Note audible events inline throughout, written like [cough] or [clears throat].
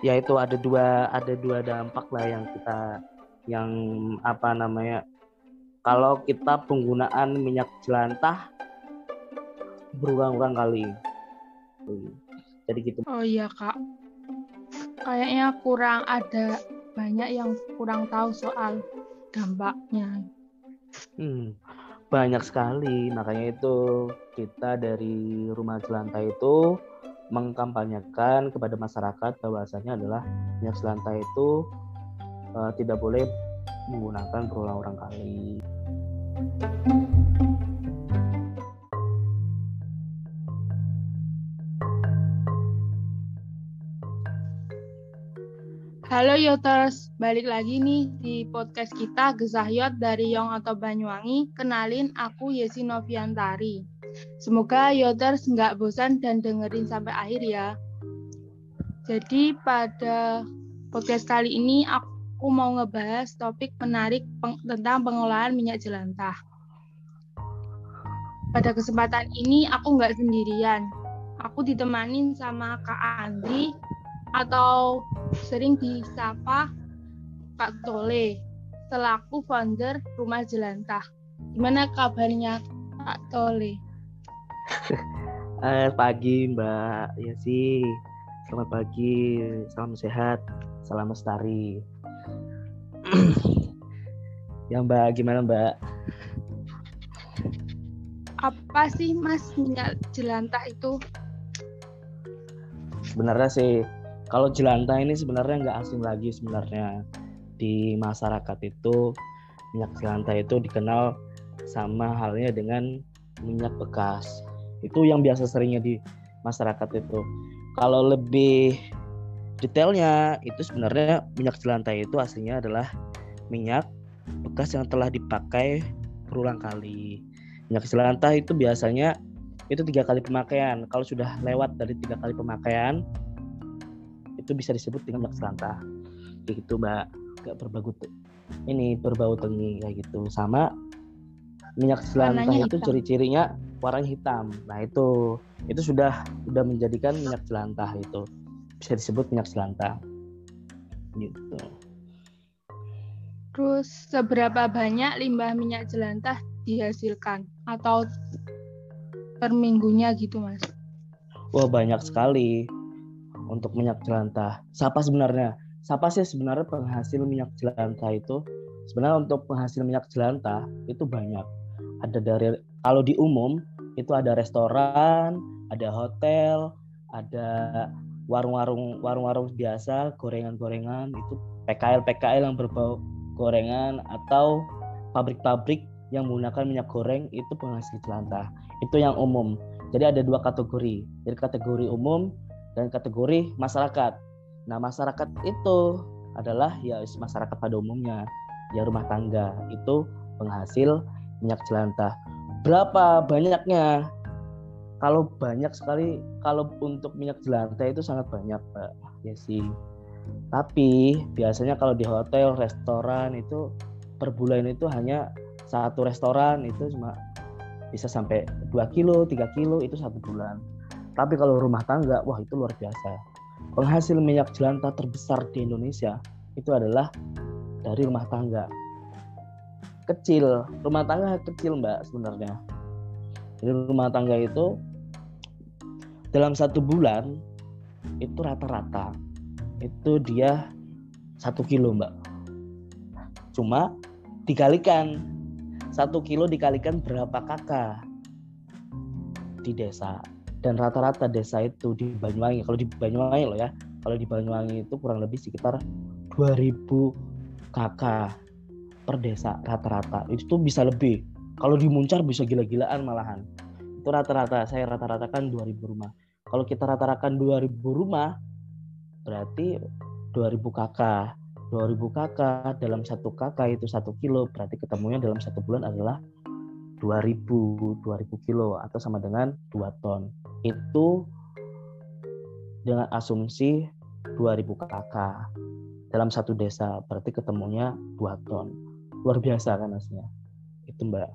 ya itu ada dua ada dua dampak lah yang kita yang apa namanya kalau kita penggunaan minyak jelantah berulang-ulang kali. Jadi gitu. Oh iya kak. Kayaknya kurang ada banyak yang kurang tahu soal dampaknya. Hmm, banyak sekali. Makanya itu kita dari rumah jelantah itu mengkampanyekan kepada masyarakat bahwasanya adalah minyak selantah itu uh, tidak boleh menggunakan berulang-ulang kali. Halo Yoters, balik lagi nih di podcast kita Gesahyot dari Yong atau Banyuwangi. Kenalin aku Yesi Noviantari. Semoga Yoters nggak bosan dan dengerin sampai akhir ya. Jadi pada podcast kali ini aku mau ngebahas topik menarik peng tentang pengolahan minyak jelantah. Pada kesempatan ini aku nggak sendirian. Aku ditemanin sama Kak Andri atau sering disapa Kak Tole selaku founder Rumah Jelantah. Gimana kabarnya Kak Tole? [laughs] eh, pagi Mbak. Ya sih. Selamat pagi. Salam sehat. Salam lestari. [clears throat] Ya Mbak gimana Mbak? Apa sih Mas minyak jelantah itu? Sebenarnya sih kalau jelantah ini sebenarnya nggak asing lagi sebenarnya. Di masyarakat itu minyak jelantah itu dikenal sama halnya dengan minyak bekas itu yang biasa seringnya di masyarakat itu. Kalau lebih detailnya itu sebenarnya minyak jelantah itu aslinya adalah minyak bekas yang telah dipakai berulang kali. Minyak jelantah itu biasanya itu tiga kali pemakaian. Kalau sudah lewat dari tiga kali pemakaian itu bisa disebut dengan minyak jelantah kayak gitu mbak. Gak berbau ini berbau tengi kayak gitu. Sama minyak jelantah itu ciri-cirinya warna hitam. Nah itu itu sudah sudah menjadikan minyak jelantah itu bisa disebut minyak jelantah. Gitu. Terus seberapa banyak limbah minyak jelantah dihasilkan atau per minggunya gitu mas? Wah banyak sekali untuk minyak jelantah. Siapa sebenarnya? Siapa sih sebenarnya penghasil minyak jelantah itu? Sebenarnya untuk penghasil minyak jelantah itu banyak. Ada dari kalau di umum itu ada restoran, ada hotel, ada warung-warung warung-warung biasa, gorengan-gorengan itu PKL PKL yang berbau gorengan atau pabrik-pabrik yang menggunakan minyak goreng itu penghasil jelantah. Itu yang umum. Jadi ada dua kategori. Jadi kategori umum dan kategori masyarakat. Nah, masyarakat itu adalah ya masyarakat pada umumnya, ya rumah tangga itu penghasil minyak jelantah. Berapa banyaknya? Kalau banyak sekali kalau untuk minyak jelantah itu sangat banyak pak ya sih. Tapi biasanya kalau di hotel restoran itu per bulan itu hanya satu restoran itu cuma bisa sampai 2 kilo 3 kilo itu satu bulan. Tapi kalau rumah tangga wah itu luar biasa. Penghasil minyak jelantah terbesar di Indonesia itu adalah dari rumah tangga kecil. Rumah tangga kecil mbak sebenarnya. Jadi rumah tangga itu dalam satu bulan itu rata-rata. Itu dia satu kilo mbak. Cuma dikalikan. Satu kilo dikalikan berapa kakak di desa. Dan rata-rata desa itu di Banyuwangi. Kalau di Banyuwangi loh ya. Kalau di Banyuwangi itu kurang lebih sekitar 2000 kakak per desa rata-rata. Itu bisa lebih. Kalau di Muncar bisa gila-gilaan malahan. Itu rata-rata. Saya rata-rata kan 2000 rumah. Kalau kita rata-ratakan 2000 rumah berarti 2000 kakak. 2000 kakak dalam satu kakak itu satu kilo. Berarti ketemunya dalam satu bulan adalah 2000 2000 kilo atau sama dengan 2 ton. Itu dengan asumsi 2000 kakak dalam satu desa. Berarti ketemunya 2 ton luar biasa kan aslinya itu mbak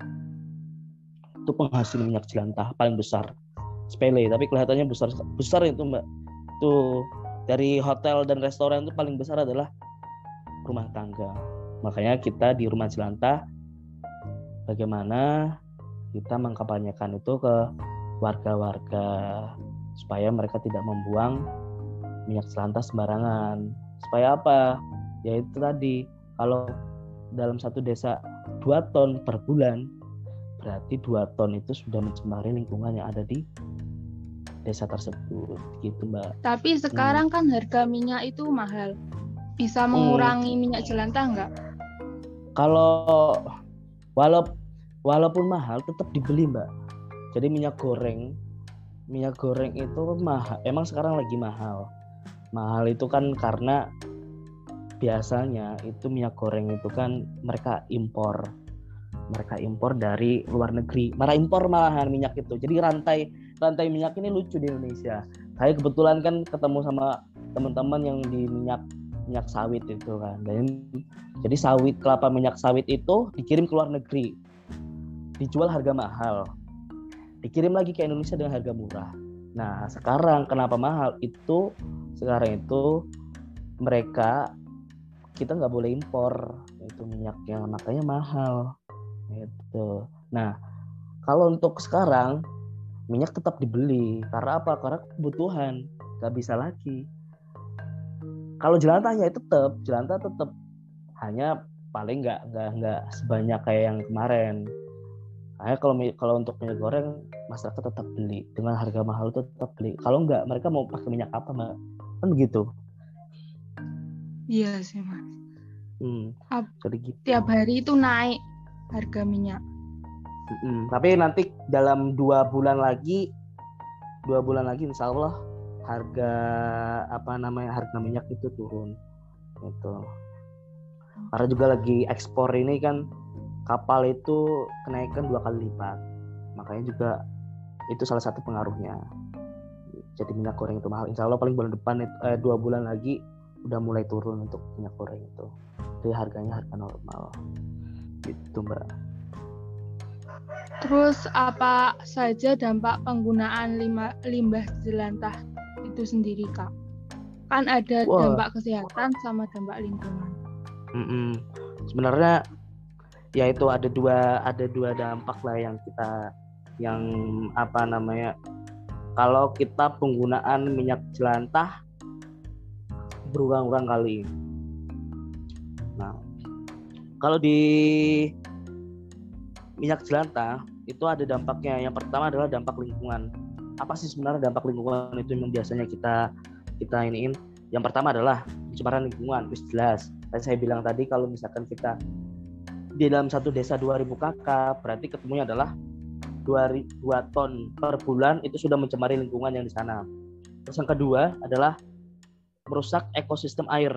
itu penghasil minyak jelantah paling besar sepele tapi kelihatannya besar besar itu mbak itu dari hotel dan restoran itu paling besar adalah rumah tangga. Makanya kita di rumah jelantah bagaimana kita mengkampanyekan itu ke warga-warga supaya mereka tidak membuang minyak jelantah sembarangan. Supaya apa? Ya itu tadi kalau dalam satu desa dua ton per bulan berarti dua ton itu sudah mencemari lingkungan yang ada di desa tersebut gitu mbak tapi sekarang hmm. kan harga minyak itu mahal bisa hmm. mengurangi hmm. minyak jelantah nggak kalau walau walaupun mahal tetap dibeli mbak jadi minyak goreng minyak goreng itu mahal emang sekarang lagi mahal mahal itu kan karena biasanya itu minyak goreng itu kan mereka impor. Mereka impor dari luar negeri. Malah impor malahan minyak itu. Jadi rantai rantai minyak ini lucu di Indonesia. Saya kebetulan kan ketemu sama teman-teman yang di minyak minyak sawit itu kan. Dan jadi sawit kelapa minyak sawit itu dikirim ke luar negeri. Dijual harga mahal. Dikirim lagi ke Indonesia dengan harga murah. Nah sekarang kenapa mahal? Itu sekarang itu mereka kita nggak boleh impor itu minyak yang makanya mahal Gitu. Nah, kalau untuk sekarang minyak tetap dibeli karena apa? Karena kebutuhan, nggak bisa lagi. Kalau jelantahnya itu tetap, jelantah tetap hanya paling nggak nggak nggak sebanyak kayak yang kemarin. Kayak kalau kalau untuk minyak goreng masyarakat tetap beli dengan harga mahal itu tetap beli. Kalau nggak mereka mau pakai minyak apa mbak? Kan begitu. Iya sih mas. Hmm, jadi gitu. Tiap hari itu naik harga minyak. Hmm, tapi nanti dalam dua bulan lagi, dua bulan lagi insya Allah harga apa namanya harga minyak itu turun, itu. Karena juga lagi ekspor ini kan kapal itu kenaikan dua kali lipat, makanya juga itu salah satu pengaruhnya. Jadi minyak goreng itu mahal. Insya Allah paling bulan depan eh, dua bulan lagi udah mulai turun untuk minyak goreng itu. Jadi harganya harga normal gitu mbak terus apa saja dampak penggunaan lima, limbah jelantah itu sendiri kak kan ada Wah. dampak kesehatan sama dampak lingkungan mm -mm. sebenarnya ya itu ada dua ada dua dampak lah yang kita yang apa namanya kalau kita penggunaan minyak jelantah berulang-ulang kali nah kalau di minyak jelantah itu ada dampaknya. Yang pertama adalah dampak lingkungan. Apa sih sebenarnya dampak lingkungan itu yang biasanya kita kita iniin? Yang pertama adalah pencemaran lingkungan, itu jelas. Tadi saya bilang tadi kalau misalkan kita di dalam satu desa 2000 kakak, berarti ketemunya adalah 2, 2 ton per bulan itu sudah mencemari lingkungan yang di sana. Terus yang kedua adalah merusak ekosistem air.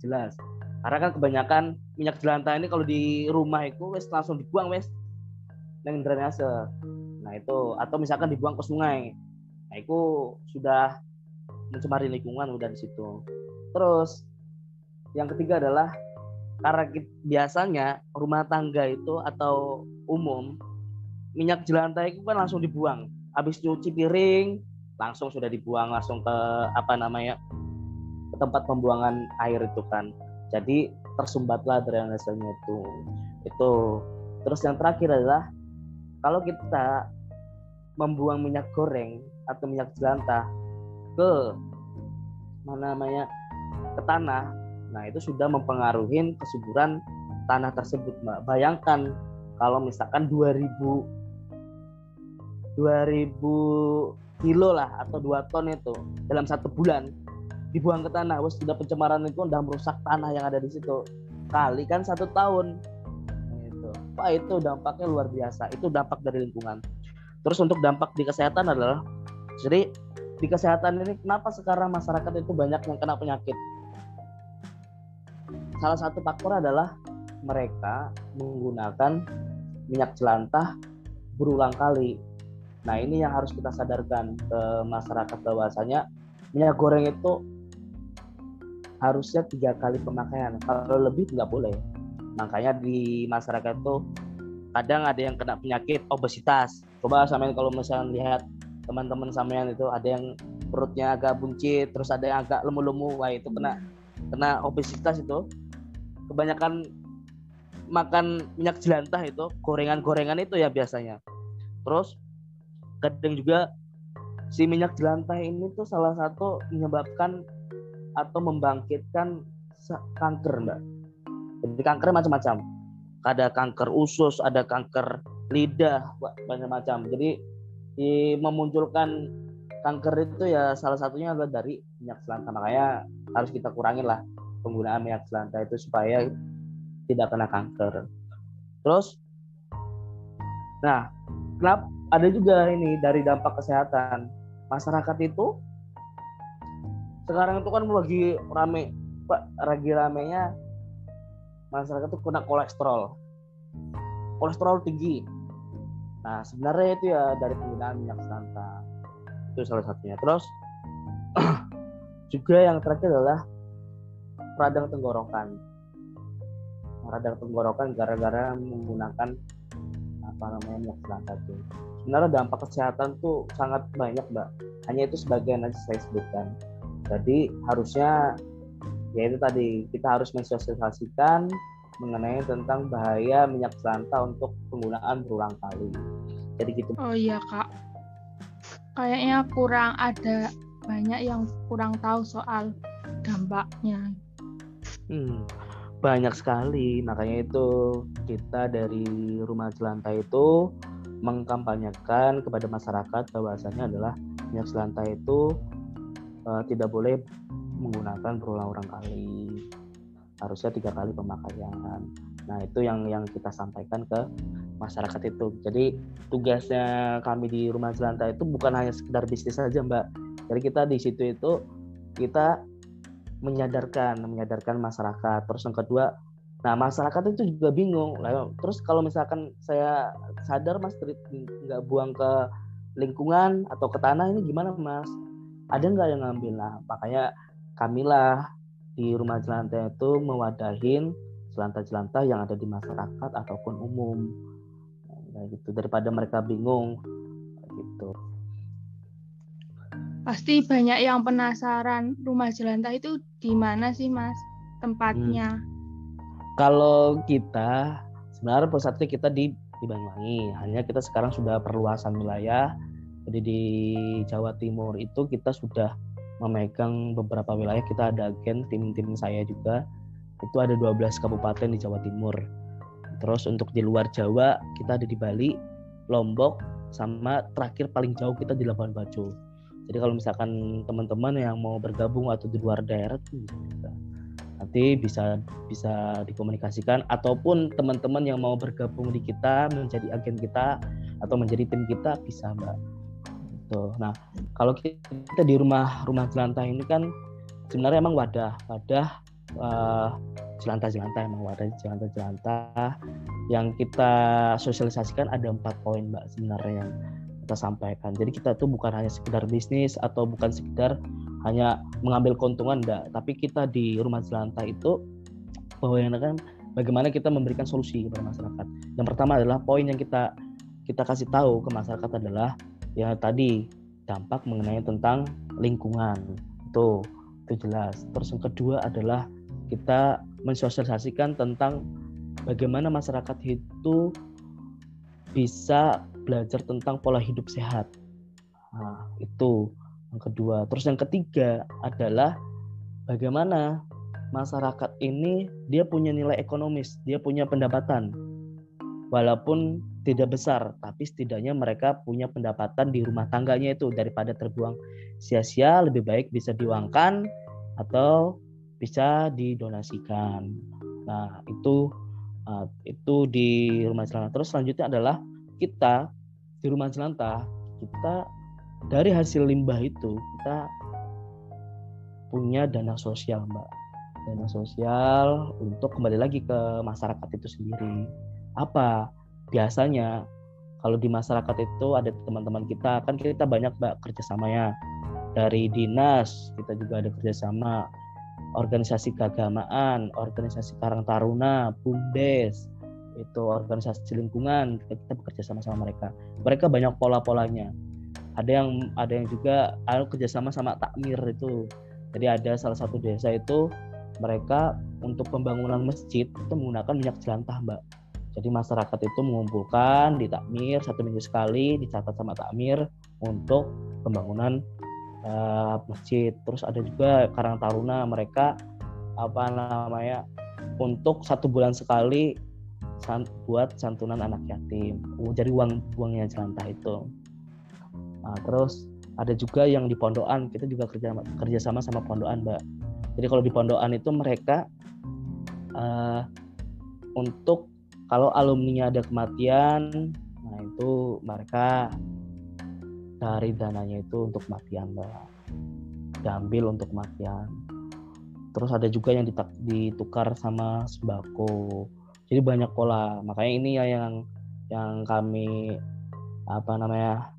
Jelas. Karena kan kebanyakan minyak jelantah ini kalau di rumah itu wes langsung dibuang wes neng drainase. Nah itu atau misalkan dibuang ke sungai. Nah itu sudah mencemari lingkungan udah di situ. Terus yang ketiga adalah karena biasanya rumah tangga itu atau umum minyak jelantah itu kan langsung dibuang. Habis cuci piring langsung sudah dibuang langsung ke apa namanya ke tempat pembuangan air itu kan. Jadi tersumbatlah drainasenya itu. Itu. Terus yang terakhir adalah kalau kita membuang minyak goreng atau minyak jelantah ke mana namanya ke tanah nah itu sudah mempengaruhi kesuburan tanah tersebut mbak. Bayangkan kalau misalkan 2000 2000 kilo lah atau 2 ton itu dalam satu bulan. Dibuang ke tanah wes sudah pencemaran itu udah merusak tanah yang ada di situ. Kali kan satu tahun. Itu pak itu dampaknya luar biasa. Itu dampak dari lingkungan. Terus untuk dampak di kesehatan adalah jadi di kesehatan ini kenapa sekarang masyarakat itu banyak yang kena penyakit? Salah satu faktor adalah mereka menggunakan minyak jelantah berulang kali nah ini yang harus kita sadarkan ke masyarakat bahwasanya minyak goreng itu harusnya tiga kali pemakaian. Kalau lebih nggak boleh. Makanya di masyarakat tuh kadang ada yang kena penyakit obesitas. Coba sampai kalau misalnya lihat teman-teman sampean itu ada yang perutnya agak buncit terus ada yang agak lemu-lemu wah itu kena kena obesitas itu. Kebanyakan makan minyak jelantah itu gorengan-gorengan itu ya biasanya. Terus kadang juga si minyak jelantah ini tuh salah satu menyebabkan atau membangkitkan kanker mbak. Jadi kanker macam-macam. Ada kanker usus ada kanker lidah banyak macam jadi di memunculkan kanker itu ya salah satunya adalah dari minyak jelantah. Makanya harus kita kurangin lah penggunaan minyak jelantah itu supaya tidak kena kanker. Terus, nah, kenapa ada juga ini dari dampak kesehatan masyarakat itu sekarang itu kan lagi rame, pak, lagi ramenya masyarakat itu kena kolesterol, kolesterol tinggi. Nah, sebenarnya itu ya dari penggunaan minyak jelantah itu salah satunya. Terus [clears throat] juga yang terakhir adalah radang tenggorokan radang tenggorokan gara-gara menggunakan namanya minyak jelantah itu. Sebenarnya dampak kesehatan tuh sangat banyak, Mbak. Hanya itu sebagian aja saya sebutkan. Jadi harusnya ya itu tadi kita harus mensosialisasikan mengenai tentang bahaya minyak jelantah untuk penggunaan berulang kali. Jadi gitu. Oh iya, Kak. Kayaknya kurang ada banyak yang kurang tahu soal dampaknya. Hmm banyak sekali. Makanya itu kita dari rumah jelantah itu mengkampanyekan kepada masyarakat bahwasanya adalah minyak jelantah itu uh, tidak boleh menggunakan berulang-ulang kali. Harusnya tiga kali pemakaian. Nah itu yang yang kita sampaikan ke masyarakat itu. Jadi tugasnya kami di rumah jelantah itu bukan hanya sekedar bisnis saja mbak. Jadi kita di situ itu kita menyadarkan menyadarkan masyarakat. Terus yang kedua nah masyarakat itu juga bingung. Terus kalau misalkan saya sadar mas nggak buang ke lingkungan atau ke tanah ini gimana mas? Ada nggak yang ngambil? Lah makanya kamilah di rumah jelantah itu mewadahin jelantah-jelantah yang ada di masyarakat ataupun umum. Nah, gitu daripada mereka bingung. Gitu Pasti banyak yang penasaran rumah jelantah itu di mana sih mas tempatnya? Hmm. Kalau kita sebenarnya pusatnya kita di di Banyuwangi. Hanya kita sekarang sudah perluasan wilayah. Jadi di Jawa Timur itu kita sudah memegang beberapa wilayah. Kita ada agen tim-tim saya juga. Itu ada 12 kabupaten di Jawa Timur. Terus untuk di luar Jawa kita ada di Bali, Lombok, sama terakhir paling jauh kita di Labuan Bajo. Jadi kalau misalkan teman-teman yang mau bergabung atau di luar daerah. Nanti bisa bisa dikomunikasikan ataupun teman-teman yang mau bergabung di kita menjadi agen kita atau menjadi tim kita bisa mbak. Tuh. Nah kalau kita di rumah rumah jelantah ini kan sebenarnya emang wadah wadah uh, jelantah-jelantah emang wadah jelantah-jelantah yang kita sosialisasikan ada empat poin mbak sebenarnya kita sampaikan. Jadi kita tuh bukan hanya sekedar bisnis atau bukan sekedar hanya mengambil keuntungan enggak, tapi kita di rumah jelantah itu bahwa yang bagaimana kita memberikan solusi kepada masyarakat. Yang pertama adalah poin yang kita kita kasih tahu ke masyarakat adalah ya tadi dampak mengenai tentang lingkungan. Itu itu jelas. Terus yang kedua adalah kita mensosialisasikan tentang bagaimana masyarakat itu bisa belajar tentang pola hidup sehat. Nah, itu yang kedua. Terus yang ketiga adalah bagaimana masyarakat ini dia punya nilai ekonomis, dia punya pendapatan. Walaupun tidak besar, tapi setidaknya mereka punya pendapatan di rumah tangganya itu daripada terbuang sia-sia lebih baik bisa diuangkan atau bisa didonasikan. Nah, itu uh, itu di rumah celana. Terus selanjutnya adalah kita di rumah jelantah kita dari hasil limbah itu kita punya dana sosial mbak. Dana sosial untuk kembali lagi ke masyarakat itu sendiri. Apa? Biasanya kalau di masyarakat itu ada teman-teman kita kan kita banyak mbak kerjasamanya. Dari dinas kita juga ada kerjasama. Organisasi keagamaan organisasi Karang Taruna bumdes itu organisasi lingkungan kita bekerja sama sama mereka. Mereka banyak pola-polanya. Ada yang ada yang juga ada kerjasama sama takmir itu. Jadi ada salah satu desa itu mereka untuk pembangunan masjid itu menggunakan minyak jelantah mbak. Jadi masyarakat itu mengumpulkan di takmir satu minggu sekali dicatat sama takmir untuk pembangunan uh, masjid. Terus ada juga Karang Taruna mereka apa namanya untuk satu bulan sekali san, buat santunan anak yatim. Uh, jadi uang uangnya jelantah itu. Nah, terus ada juga yang di pondokan kita juga kerja kerja sama pondokan mbak. Jadi kalau di pondokan itu mereka uh, untuk kalau alumninya ada kematian nah itu mereka dari dananya itu untuk kematian mbak. Diambil untuk kematian. Terus ada juga yang ditukar sama sembako jadi banyak pola. Makanya ini ya yang yang kami apa namanya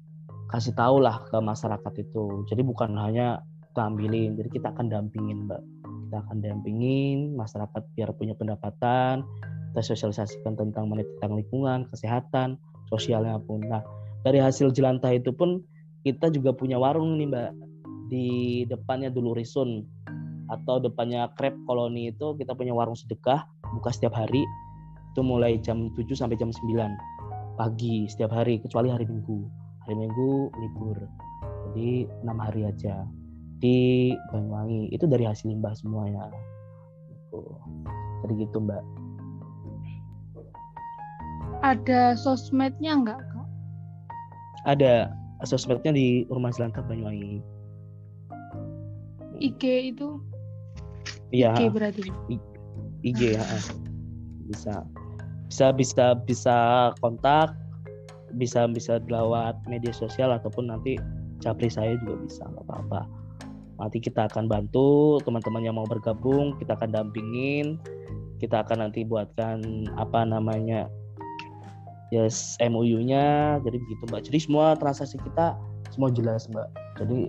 kasih tahu lah ke masyarakat itu. Jadi bukan hanya kita ambilin jadi kita akan dampingin mbak. Kita akan dampingin masyarakat biar punya pendapatan kita sosialisasikan tentang tentang lingkungan kesehatan sosialnya pun. Nah dari hasil jelantah itu pun kita juga punya warung nih mbak. Di depannya dulu Risun atau depannya Krep Koloni itu kita punya warung sedekah buka setiap hari itu mulai jam 7 sampai jam 9 pagi setiap hari kecuali hari Minggu hari Minggu libur jadi enam hari aja di Banyuwangi itu dari hasil limbah semuanya gitu. jadi gitu mbak ada sosmednya enggak kak ada sosmednya di Rumah Jelantah Banyuwangi IG itu Iya. IG berarti. IG ya. Bisa. Bisa bisa bisa kontak, bisa bisa lewat media sosial ataupun nanti capri saya juga bisa nggak apa-apa. Nanti kita akan bantu teman-teman yang mau bergabung, kita akan dampingin, kita akan nanti buatkan apa namanya yes MOU-nya, jadi begitu mbak. Jadi semua transaksi kita semua jelas mbak. Jadi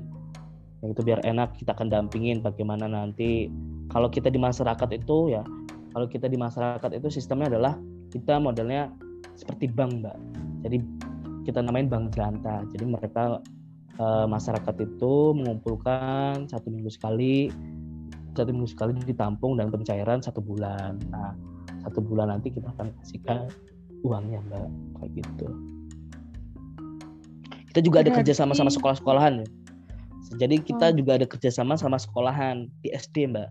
yang itu biar enak kita akan dampingin bagaimana nanti kalau kita di masyarakat itu ya kalau kita di masyarakat itu sistemnya adalah kita modelnya seperti bank mbak. Jadi kita namain bank jelantah jadi mereka e, masyarakat itu mengumpulkan satu minggu sekali satu minggu sekali ditampung dan pencairan satu bulan. Nah satu bulan nanti kita akan kasihkan uangnya mbak. Kayak gitu. Kita juga ada kerja sama sama sekolah-sekolahan ya. Jadi kita oh. juga ada kerjasama sama sekolahan di SD mbak.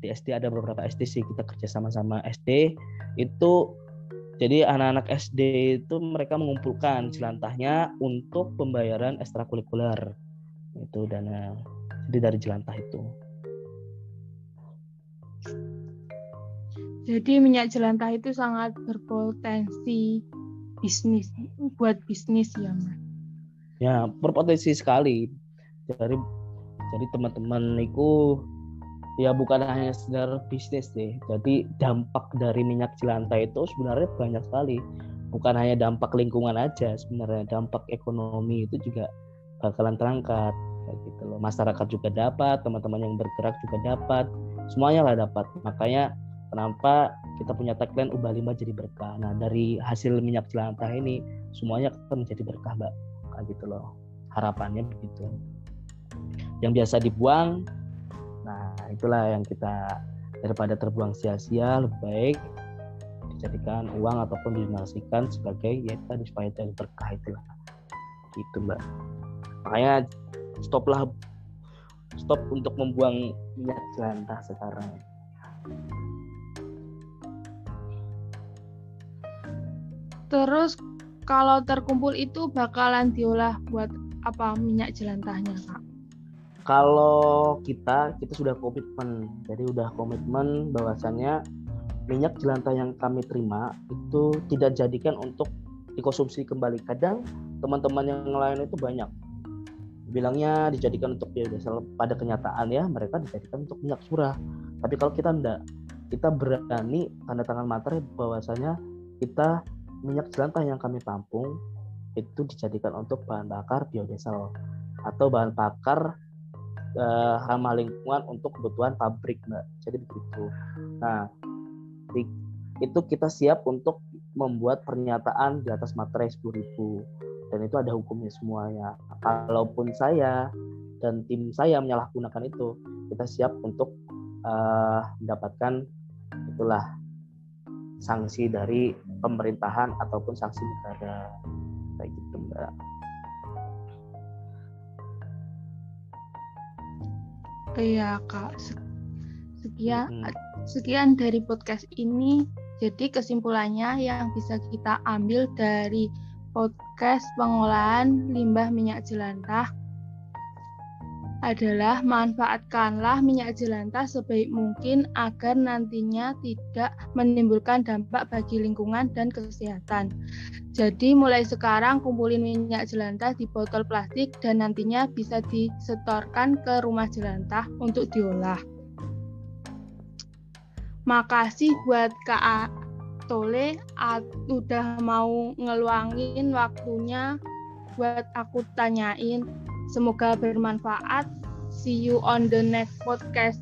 Di SD ada beberapa SD sih kita kerja sama-sama SD itu jadi anak-anak SD itu mereka mengumpulkan jelantahnya untuk pembayaran ekstrakurikuler. Itu dana jadi dari jelantah itu. Jadi minyak jelantah itu sangat berpotensi bisnis buat bisnis ya mas? Ya berpotensi sekali. Dari jadi teman-teman itu ya bukan hanya sekedar bisnis deh. Jadi dampak dari minyak jelantah itu sebenarnya banyak sekali. Bukan hanya dampak lingkungan aja, sebenarnya dampak ekonomi itu juga bakalan terangkat kayak gitu loh. Masyarakat juga dapat, teman-teman yang bergerak juga dapat, semuanya lah dapat. Makanya kenapa kita punya tagline ubah limbah jadi berkah. Nah, dari hasil minyak jelantah ini semuanya akan menjadi berkah, Mbak. Kayak gitu loh. Harapannya begitu. Yang biasa dibuang itulah yang kita daripada terbuang sia-sia lebih baik dijadikan uang ataupun dinasikan sebagai ya tadi supaya jadi berkah itulah. Itu mbak. Makanya stoplah stop untuk membuang minyak jelantah sekarang. Terus kalau terkumpul itu bakalan diolah buat apa? Minyak jelantahnya kak kalau kita kita sudah komitmen. Jadi udah komitmen bahwasannya minyak jelantah yang kami terima itu tidak jadikan untuk dikonsumsi kembali. Kadang teman-teman yang lain itu banyak. Bilangnya dijadikan untuk biodiesel pada kenyataan ya mereka dijadikan untuk minyak curah. Tapi kalau kita enggak kita berani tanda tangan materai bahwasanya kita minyak jelantah yang kami tampung itu dijadikan untuk bahan bakar biodiesel atau bahan bakar uh, ramah lingkungan untuk kebutuhan pabrik mbak. Jadi begitu. Nah di, itu kita siap untuk membuat pernyataan di atas materai 10.000 dan itu ada hukumnya semuanya. Kalaupun saya dan tim saya menyalahgunakan itu kita siap untuk uh, mendapatkan itulah sanksi dari pemerintahan ataupun sanksi negara. Kayak gitu mbak. Iya kak. Sekian hmm. sekian dari podcast ini. Jadi kesimpulannya yang bisa kita ambil dari podcast pengolahan limbah minyak jelantah adalah manfaatkanlah minyak jelantah sebaik mungkin agar nantinya tidak menimbulkan dampak bagi lingkungan dan kesehatan. Jadi mulai sekarang kumpulin minyak jelantah di botol plastik dan nantinya bisa disetorkan ke rumah jelantah untuk diolah. Makasih buat Kak Tole udah mau ngeluangin waktunya buat aku tanyain Semoga bermanfaat. See you on the next podcast.